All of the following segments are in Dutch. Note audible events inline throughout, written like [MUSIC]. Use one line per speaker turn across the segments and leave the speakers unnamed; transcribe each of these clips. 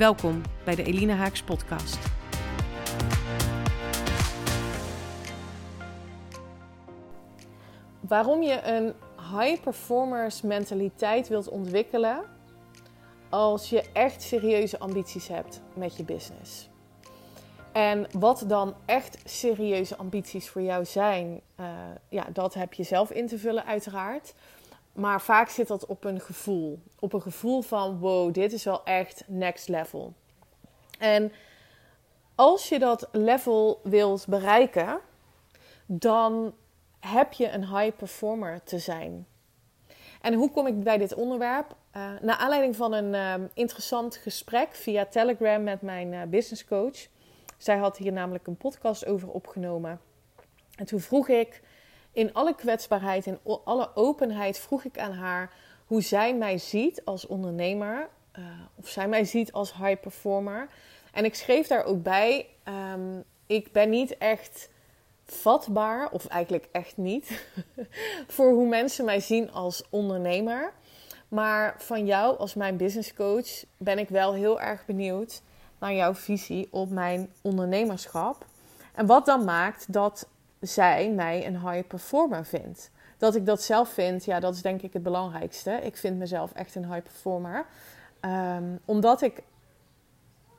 Welkom bij de Elina Haaks podcast. Waarom je een high performers mentaliteit wilt ontwikkelen als je echt serieuze ambities hebt met je business. En wat dan echt serieuze ambities voor jou zijn, uh, ja, dat heb je zelf in te vullen uiteraard. Maar vaak zit dat op een gevoel. Op een gevoel van wow, dit is wel echt next level. En als je dat level wilt bereiken, dan heb je een high performer te zijn. En hoe kom ik bij dit onderwerp? Uh, naar aanleiding van een uh, interessant gesprek via Telegram met mijn uh, business coach. Zij had hier namelijk een podcast over opgenomen. En toen vroeg ik in alle kwetsbaarheid, in alle openheid, vroeg ik aan haar hoe zij mij ziet als ondernemer. Uh, of zij mij ziet als high performer. En ik schreef daar ook bij: um, ik ben niet echt vatbaar, of eigenlijk echt niet, [LAUGHS] voor hoe mensen mij zien als ondernemer. Maar van jou als mijn business coach ben ik wel heel erg benieuwd naar jouw visie op mijn ondernemerschap. En wat dan maakt dat zij mij een high performer vindt. Dat ik dat zelf vind, ja, dat is denk ik het belangrijkste. Ik vind mezelf echt een high performer. Um, omdat ik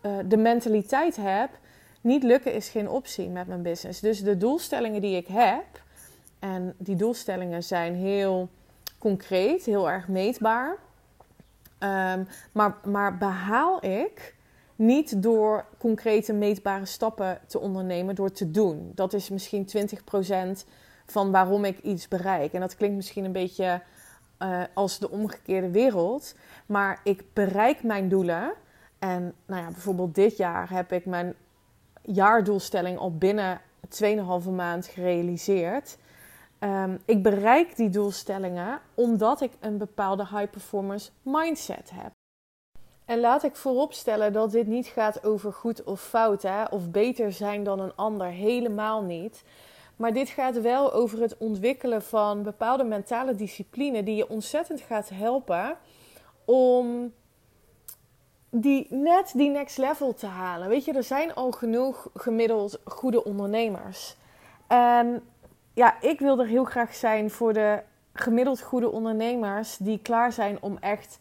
uh, de mentaliteit heb, niet lukken is geen optie met mijn business. Dus de doelstellingen die ik heb, en die doelstellingen zijn heel concreet, heel erg meetbaar. Um, maar, maar behaal ik niet door concrete meetbare stappen te ondernemen, door te doen. Dat is misschien 20% van waarom ik iets bereik. En dat klinkt misschien een beetje uh, als de omgekeerde wereld. Maar ik bereik mijn doelen. En nou ja, bijvoorbeeld dit jaar heb ik mijn jaardoelstelling al binnen 2,5 maand gerealiseerd. Um, ik bereik die doelstellingen omdat ik een bepaalde high performance mindset heb. En laat ik vooropstellen dat dit niet gaat over goed of fout, hè? of beter zijn dan een ander, helemaal niet. Maar dit gaat wel over het ontwikkelen van bepaalde mentale discipline die je ontzettend gaat helpen om die, net die next level te halen. Weet je, er zijn al genoeg gemiddeld goede ondernemers. En ja, ik wil er heel graag zijn voor de gemiddeld goede ondernemers die klaar zijn om echt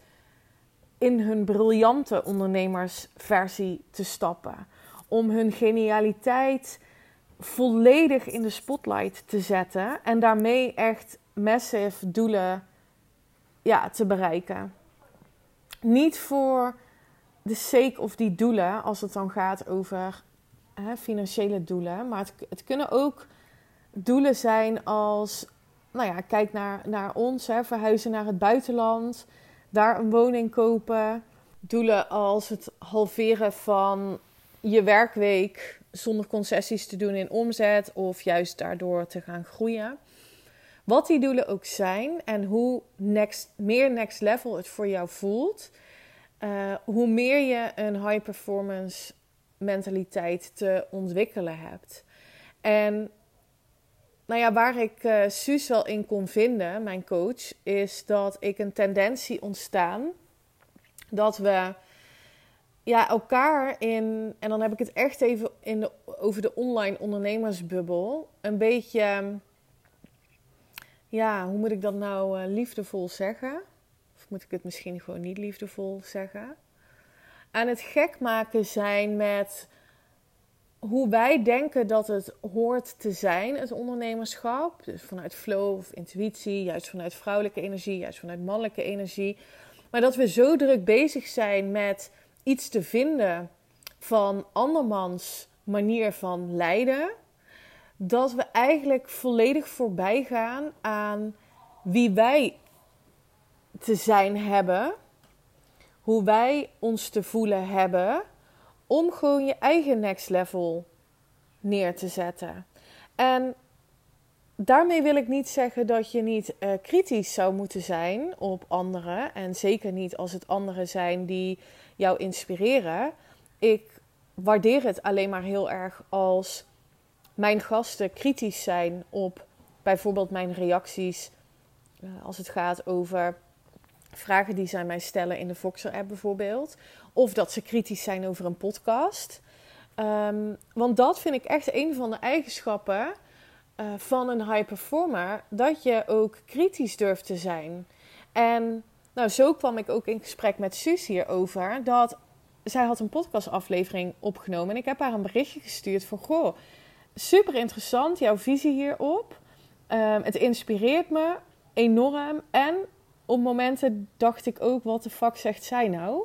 in hun briljante ondernemersversie te stappen. Om hun genialiteit volledig in de spotlight te zetten en daarmee echt massive doelen ja, te bereiken. Niet voor de sake of die doelen, als het dan gaat over hè, financiële doelen, maar het, het, kunnen ook doelen zijn als, nou ja, kijk naar, naar ons, hè, verhuizen naar het buitenland daar een woning kopen. Doelen als het halveren van je werkweek zonder concessies te doen in omzet of juist daardoor te gaan groeien. Wat die doelen ook zijn en hoe next, meer next level het voor jou voelt, uh, hoe meer je een high performance mentaliteit te ontwikkelen hebt. En nou ja, waar ik uh, Suus wel in kon vinden, mijn coach, is dat ik een tendentie ontstaan dat we ja, elkaar in, en dan heb ik het echt even in de, over de online ondernemersbubbel, een beetje, ja, hoe moet ik dat nou uh, liefdevol zeggen? Of moet ik het misschien gewoon niet liefdevol zeggen? Aan het gek maken zijn met hoe wij denken dat het hoort te zijn, het ondernemerschap. Dus vanuit flow of intuïtie, juist vanuit vrouwelijke energie, juist vanuit mannelijke energie. Maar dat we zo druk bezig zijn met iets te vinden van andermans manier van leiden, dat we eigenlijk volledig voorbij gaan aan wie wij te zijn hebben, hoe wij ons te voelen hebben om gewoon je eigen next level neer te zetten. En daarmee wil ik niet zeggen dat je niet uh, kritisch zou moeten zijn op anderen. En zeker niet als het anderen zijn die jou inspireren. Ik waardeer het alleen maar heel erg als mijn gasten kritisch zijn op bijvoorbeeld mijn reacties. Uh, als het gaat over vragen die zij mij stellen in de Voxer-app bijvoorbeeld. Of dat ze kritisch zijn over een podcast. Um, want dat vind ik echt een van de eigenschappen uh, van een high performer. Dat je ook kritisch durft te zijn. En nou, zo kwam ik ook in gesprek met Suus hierover. Dat zij had een podcastaflevering opgenomen. En ik heb haar een berichtje gestuurd van... Goh, super interessant, jouw visie hierop. Um, het inspireert me enorm. En op momenten dacht ik ook, wat de fuck zegt zij nou?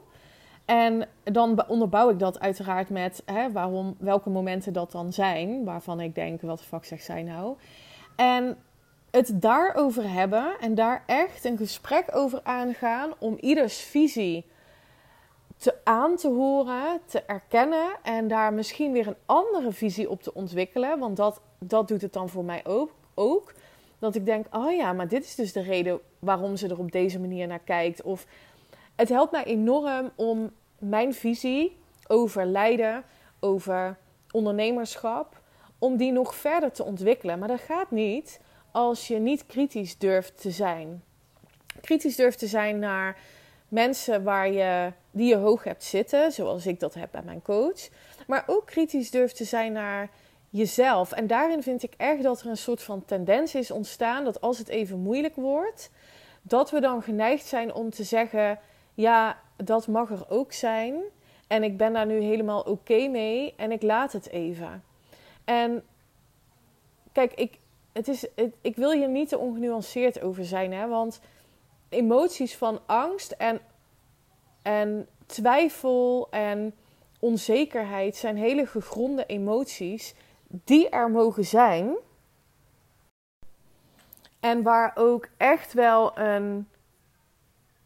En dan onderbouw ik dat uiteraard met hè, waarom, welke momenten dat dan zijn. Waarvan ik denk, wat de fuck zegt zij nou? En het daarover hebben en daar echt een gesprek over aangaan om ieders visie te aan te horen, te erkennen en daar misschien weer een andere visie op te ontwikkelen. Want dat, dat doet het dan voor mij ook, ook. Dat ik denk, oh ja, maar dit is dus de reden waarom ze er op deze manier naar kijkt. Of het helpt mij enorm om mijn visie over leiden, over ondernemerschap, om die nog verder te ontwikkelen. Maar dat gaat niet als je niet kritisch durft te zijn. Kritisch durft te zijn naar mensen waar je, die je hoog hebt zitten, zoals ik dat heb bij mijn coach. Maar ook kritisch durft te zijn naar jezelf. En daarin vind ik echt dat er een soort van tendens is ontstaan dat als het even moeilijk wordt, dat we dan geneigd zijn om te zeggen: ja, dat mag er ook zijn. En ik ben daar nu helemaal oké mee en ik laat het even. En kijk, ik, het is, ik wil hier niet te ongenuanceerd over zijn, hè, want emoties van angst en, en twijfel en onzekerheid zijn hele gegronde emoties die er mogen zijn. En waar ook echt wel een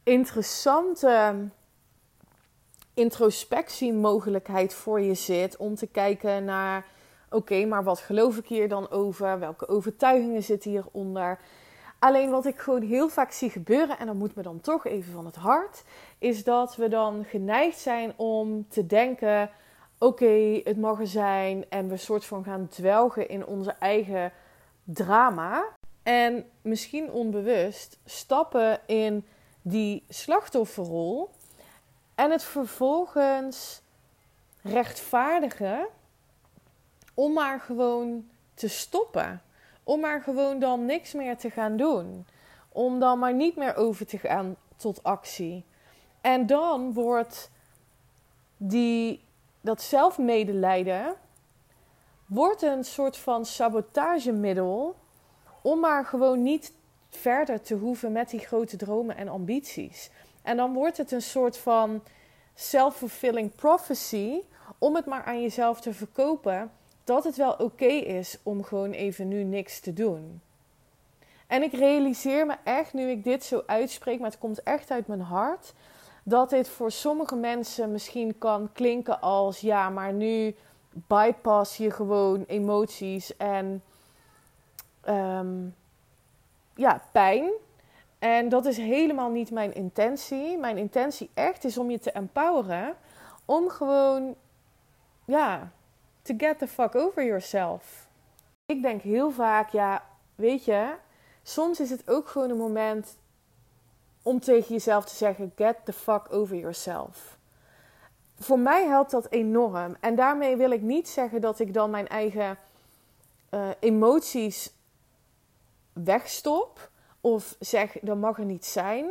interessante introspectiemogelijkheid voor je zit om te kijken naar: oké, maar wat geloof ik hier dan over? Welke overtuigingen zitten hieronder? Alleen wat ik gewoon heel vaak zie gebeuren, en dat moet me dan toch even van het hart, is dat we dan geneigd zijn om te denken: oké, het mag er zijn, en we soort van gaan dwelgen in onze eigen drama. En misschien onbewust stappen in die slachtofferrol en het vervolgens rechtvaardigen om maar gewoon te stoppen. Om maar gewoon dan niks meer te gaan doen. Om dan maar niet meer over te gaan tot actie. En dan wordt die, dat zelfmedelijden wordt een soort van sabotagemiddel om maar gewoon niet verder te hoeven met die grote dromen en ambities. En dan wordt het een soort van self-fulfilling prophecy om het maar aan jezelf te verkopen dat het wel oké is om gewoon even nu niks te doen. En ik realiseer me echt, nu ik dit zo uitspreek, maar het komt echt uit mijn hart, dat dit voor sommige mensen misschien kan klinken als ja, maar nu bypass je gewoon emoties en um, ja, pijn. En dat is helemaal niet mijn intentie. Mijn intentie echt is om je te empoweren. Om gewoon, ja, to get the fuck over yourself. Ik denk heel vaak, ja, weet je, soms is het ook gewoon een moment om tegen jezelf te zeggen: get the fuck over yourself. Voor mij helpt dat enorm. En daarmee wil ik niet zeggen dat ik dan mijn eigen uh, emoties wegstop of zeg dat mag er niet zijn.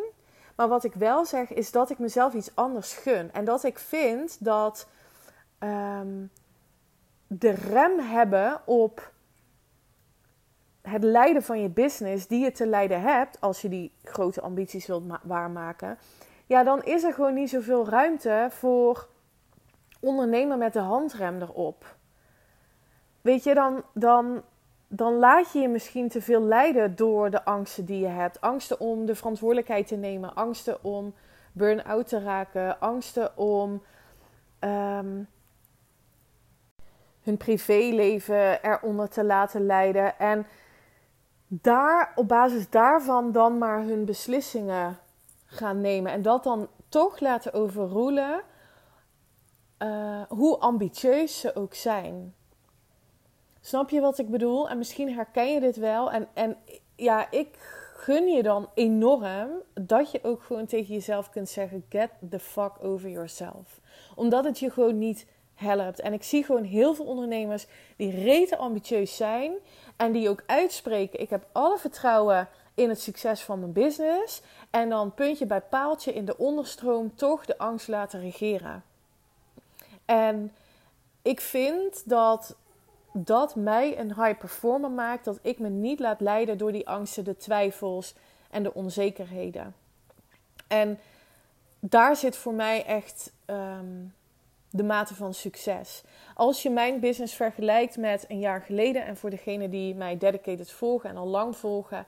Maar wat ik wel zeg is dat ik mezelf iets anders gun. En dat ik vind dat ehm, de rem hebben op het leiden van je business die je te leiden hebt, als je die grote ambities wilt waarmaken, ja, dan is er gewoon niet zoveel ruimte voor ondernemen met de handrem erop. Weet je, dan, dan dan laat je je misschien te veel leiden door de angsten die je hebt. Angsten om de verantwoordelijkheid te nemen, angsten om burn-out te raken, angsten om, ehm, hun privéleven eronder te laten leiden. En daar op basis daarvan dan maar hun beslissingen gaan nemen. En dat dan toch laten overroelen, uh, hoe ambitieus ze ook zijn. Snap je wat ik bedoel? En misschien herken je dit wel. En, en ja, ik gun je dan enorm dat je ook gewoon tegen jezelf kunt zeggen: get the fuck over yourself. Omdat het je gewoon niet helpt. En ik zie gewoon heel veel ondernemers die rete ambitieus zijn en die ook uitspreken: ik heb alle vertrouwen in het succes van mijn business. En dan puntje bij paaltje in de onderstroom toch de angst laten regeren. En ik vind dat dat mij een high performer maakt. Dat ik me niet laat leiden door die angsten, de twijfels en de onzekerheden. En daar zit voor mij echt ehm, de mate van succes. Als je mijn business vergelijkt met een jaar geleden, en voor degenen die mij dedicated volgen en al lang volgen,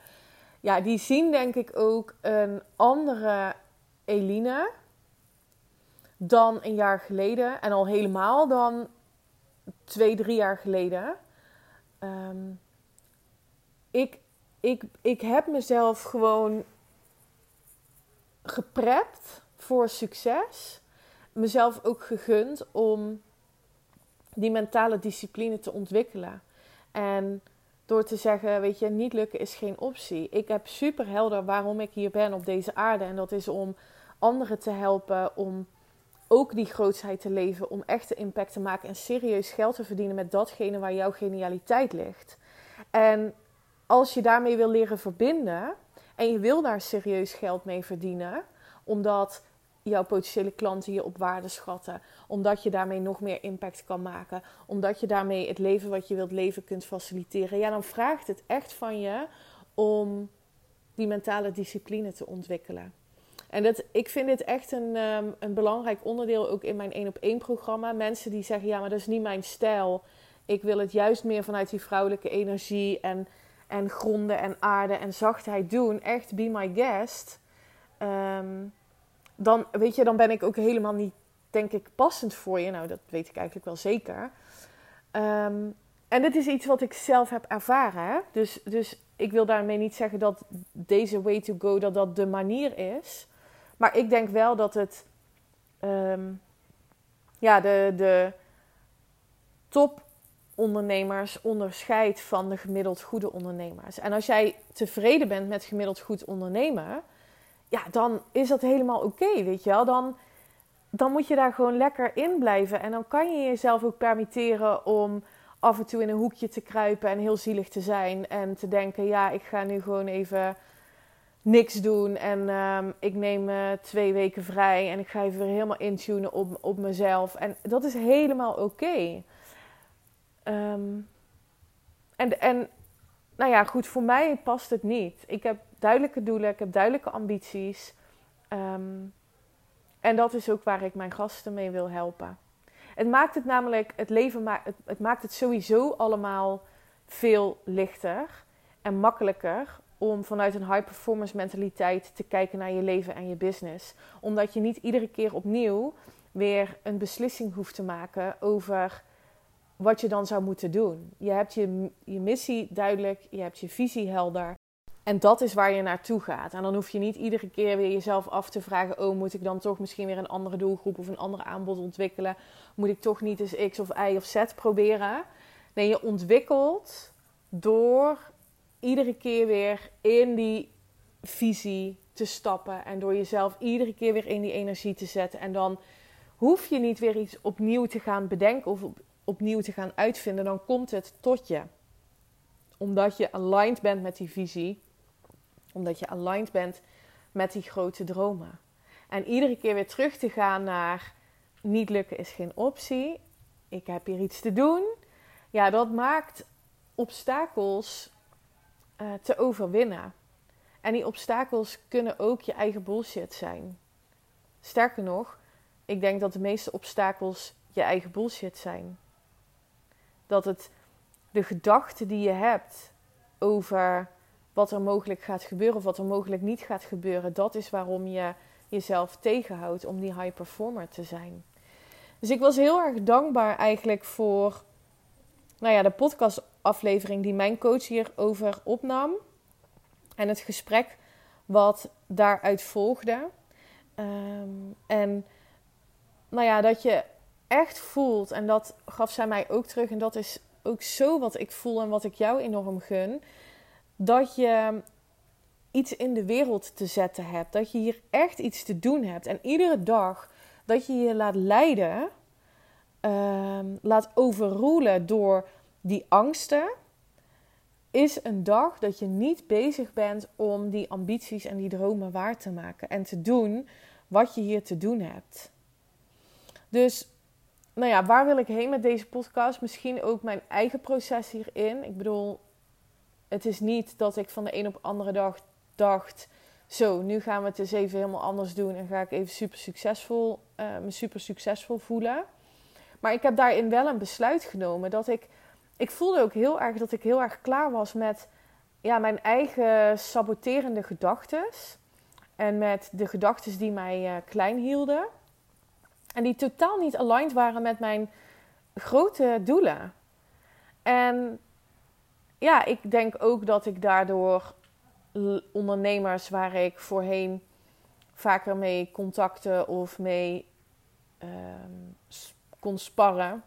ja, die zien denk ik ook een andere Eline dan een jaar geleden. En al helemaal dan twee, drie jaar geleden. Ehm, ik, ik, ik heb mezelf gewoon geprept voor succes. Mezelf ook gegund om die mentale discipline te ontwikkelen. En door te zeggen, weet je, niet lukken is geen optie. Ik heb super helder waarom ik hier ben op deze aarde. En dat is om anderen te helpen, om ook die grootsheid te leven, om echte impact te maken en serieus geld te verdienen met datgene waar jouw genialiteit ligt. En als je daarmee wil leren verbinden en je wil daar serieus geld mee verdienen, omdat jouw potentiële klanten je op waarde schatten, omdat je daarmee nog meer impact kan maken, omdat je daarmee het leven wat je wilt leven kunt faciliteren, ja, dan vraagt het echt van je om die mentale discipline te ontwikkelen. En dat, ik vind dit echt een, ehm, een belangrijk onderdeel ook in mijn één op één programma. Mensen die zeggen, ja, maar dat is niet mijn stijl. Ik wil het juist meer vanuit die vrouwelijke energie en, en gronden en aarde en zachtheid doen. Echt, be my guest. Ehm, dan, weet je, dan ben ik ook helemaal niet, denk ik, passend voor je. Nou, dat weet ik eigenlijk wel zeker. Ehm, en dit is iets wat ik zelf heb ervaren. Hè? Dus, dus ik wil daarmee niet zeggen dat deze way to go, dat dat de manier is. Maar ik denk wel dat het um, ja, de, de topondernemers onderscheidt van de gemiddeld goede ondernemers. En als jij tevreden bent met gemiddeld goed ondernemen, ja, dan is dat helemaal oké, weet je wel. Dan, dan moet je daar gewoon lekker in blijven. En dan kan je jezelf ook permitteren om af en toe in een hoekje te kruipen en heel zielig te zijn. En te denken, ja, ik ga nu gewoon even niks doen. En ehm, ik neem uh, twee weken vrij en ik ga even weer helemaal intunen op, op mezelf. En dat is helemaal oké. Ehm, en, en nou ja, goed, voor mij past het niet. Ik heb duidelijke doelen, ik heb duidelijke ambities. Ehm, en dat is ook waar ik mijn gasten mee wil helpen. Het maakt het namelijk, het leven ma het maakt het sowieso allemaal veel lichter en makkelijker om vanuit een high performance mentaliteit te kijken naar je leven en je business. Omdat je niet iedere keer opnieuw weer een beslissing hoeft te maken over wat je dan zou moeten doen. Je hebt je, je missie duidelijk, je hebt je visie helder. En dat is waar je naartoe gaat. En dan hoef je niet iedere keer weer jezelf af te vragen: Oh, moet ik dan toch misschien weer een andere doelgroep of een ander aanbod ontwikkelen? Moet ik toch niet eens X of Y of Z proberen? Nee, je ontwikkelt door iedere keer weer in die visie te stappen. En door jezelf iedere keer weer in die energie te zetten. En dan hoef je niet weer iets opnieuw te gaan bedenken of opnieuw te gaan uitvinden. Dan komt het tot je. Omdat je aligned bent met die visie. Omdat je aligned bent met die grote dromen. En iedere keer weer terug te gaan naar niet lukken is geen optie. Ik heb hier iets te doen. Ja, dat maakt obstakels uh, te overwinnen. En die obstakels kunnen ook je eigen bullshit zijn. Sterker nog, ik denk dat de meeste obstakels je eigen bullshit zijn. Dat het de gedachten die je hebt over wat er mogelijk gaat gebeuren of wat er mogelijk niet gaat gebeuren, dat is waarom je jezelf tegenhoudt om die high performer te zijn. Dus ik was heel erg dankbaar eigenlijk voor nou ja, de podcastaflevering die mijn coach hierover opnam. En het gesprek wat daaruit volgde. Ehm, en nou ja, dat je echt voelt, en dat gaf zij mij ook terug, en dat is ook zo wat ik voel en wat ik jou enorm gun, dat je iets in de wereld te zetten hebt, dat je hier echt iets te doen hebt. En iedere dag dat je je laat leiden, ehm, laat overroelen door die angsten, is een dag dat je niet bezig bent om die ambities en die dromen waar te maken en te doen wat je hier te doen hebt. Dus, nou ja, waar wil ik heen met deze podcast? Misschien ook mijn eigen proces hierin. Ik bedoel, het is niet dat ik van de een op de andere dag dacht: zo, nu gaan we het eens even helemaal anders doen en ga ik even super succesvol, uh, me super succesvol voelen. Maar ik heb daarin wel een besluit genomen dat ik ik voelde ook heel erg dat ik heel erg klaar was met ja, mijn eigen saboterende gedachten. En met de gedachten die mij uh, klein hielden. En die totaal niet aligned waren met mijn grote doelen. En ja, ik denk ook dat ik daardoor ondernemers waar ik voorheen vaker mee contacten of mee um, kon sparren,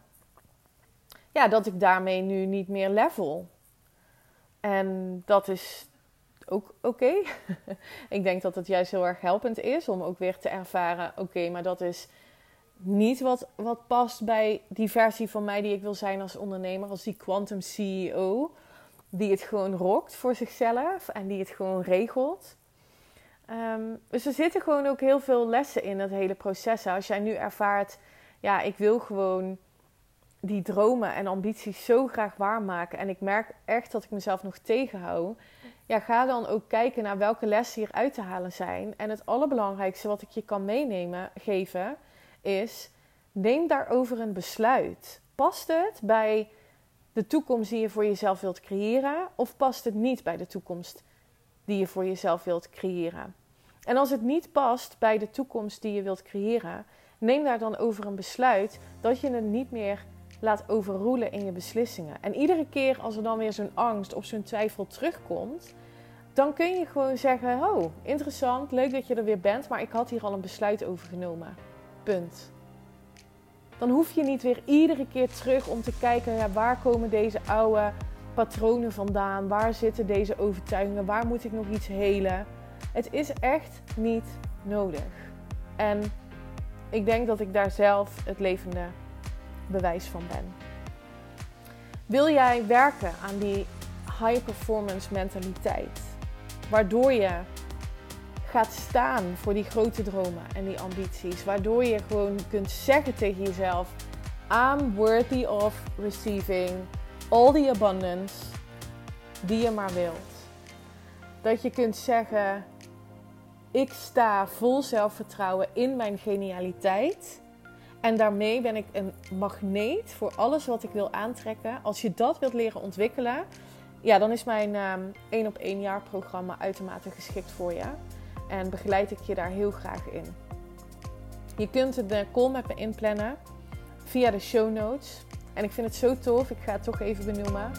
ja, dat ik daarmee nu niet meer level. En dat is ook oké. [LAUGHS] ik denk dat het juist heel erg helpend is om ook weer te ervaren: oké, maar dat is niet wat, wat past bij die versie van mij die ik wil zijn als ondernemer, als die quantum CEO, die het gewoon rokt voor zichzelf en die het gewoon regelt. Ehm, dus er zitten gewoon ook heel veel lessen in dat hele proces. Als jij nu ervaart, ja, ik wil gewoon die dromen en ambities zo graag waarmaken. En ik merk echt dat ik mezelf nog tegenhoud. Ja, ga dan ook kijken naar welke lessen hier uit te halen zijn. En het allerbelangrijkste wat ik je kan meenemen, geven, is: neem daarover een besluit. Past het bij de toekomst die je voor jezelf wilt creëren? Of past het niet bij de toekomst die je voor jezelf wilt creëren? En als het niet past bij de toekomst die je wilt creëren, neem daar dan over een besluit dat je het niet meer laat overroelen in je beslissingen. En iedere keer als er dan weer zo'n angst of zo'n twijfel terugkomt, dan kun je gewoon zeggen: Oh, interessant, leuk dat je er weer bent, maar ik had hier al een besluit over genomen. Punt. Dan hoef je niet weer iedere keer terug om te kijken: waar komen deze oude patronen vandaan? Waar zitten deze overtuigingen? Waar moet ik nog iets helen? Het is echt niet nodig. En ik denk dat ik daar zelf het levende bewijs van ben. Wil jij werken aan die high performance mentaliteit, waardoor je gaat staan voor die grote dromen en die ambities, waardoor je gewoon kunt zeggen tegen jezelf: I'm worthy of receiving all the abundance die je maar wilt. Dat je kunt zeggen: ik sta vol zelfvertrouwen in mijn genialiteit en daarmee ben ik een magneet voor alles wat ik wil aantrekken. Als je dat wilt leren ontwikkelen, ja, dan is mijn um, 1 op 1 jaar programma uitermate geschikt voor je. En begeleid ik je daar heel graag in. Je kunt de call met me inplannen via de show notes. En ik vind het zo tof, ik ga het toch even benoemen.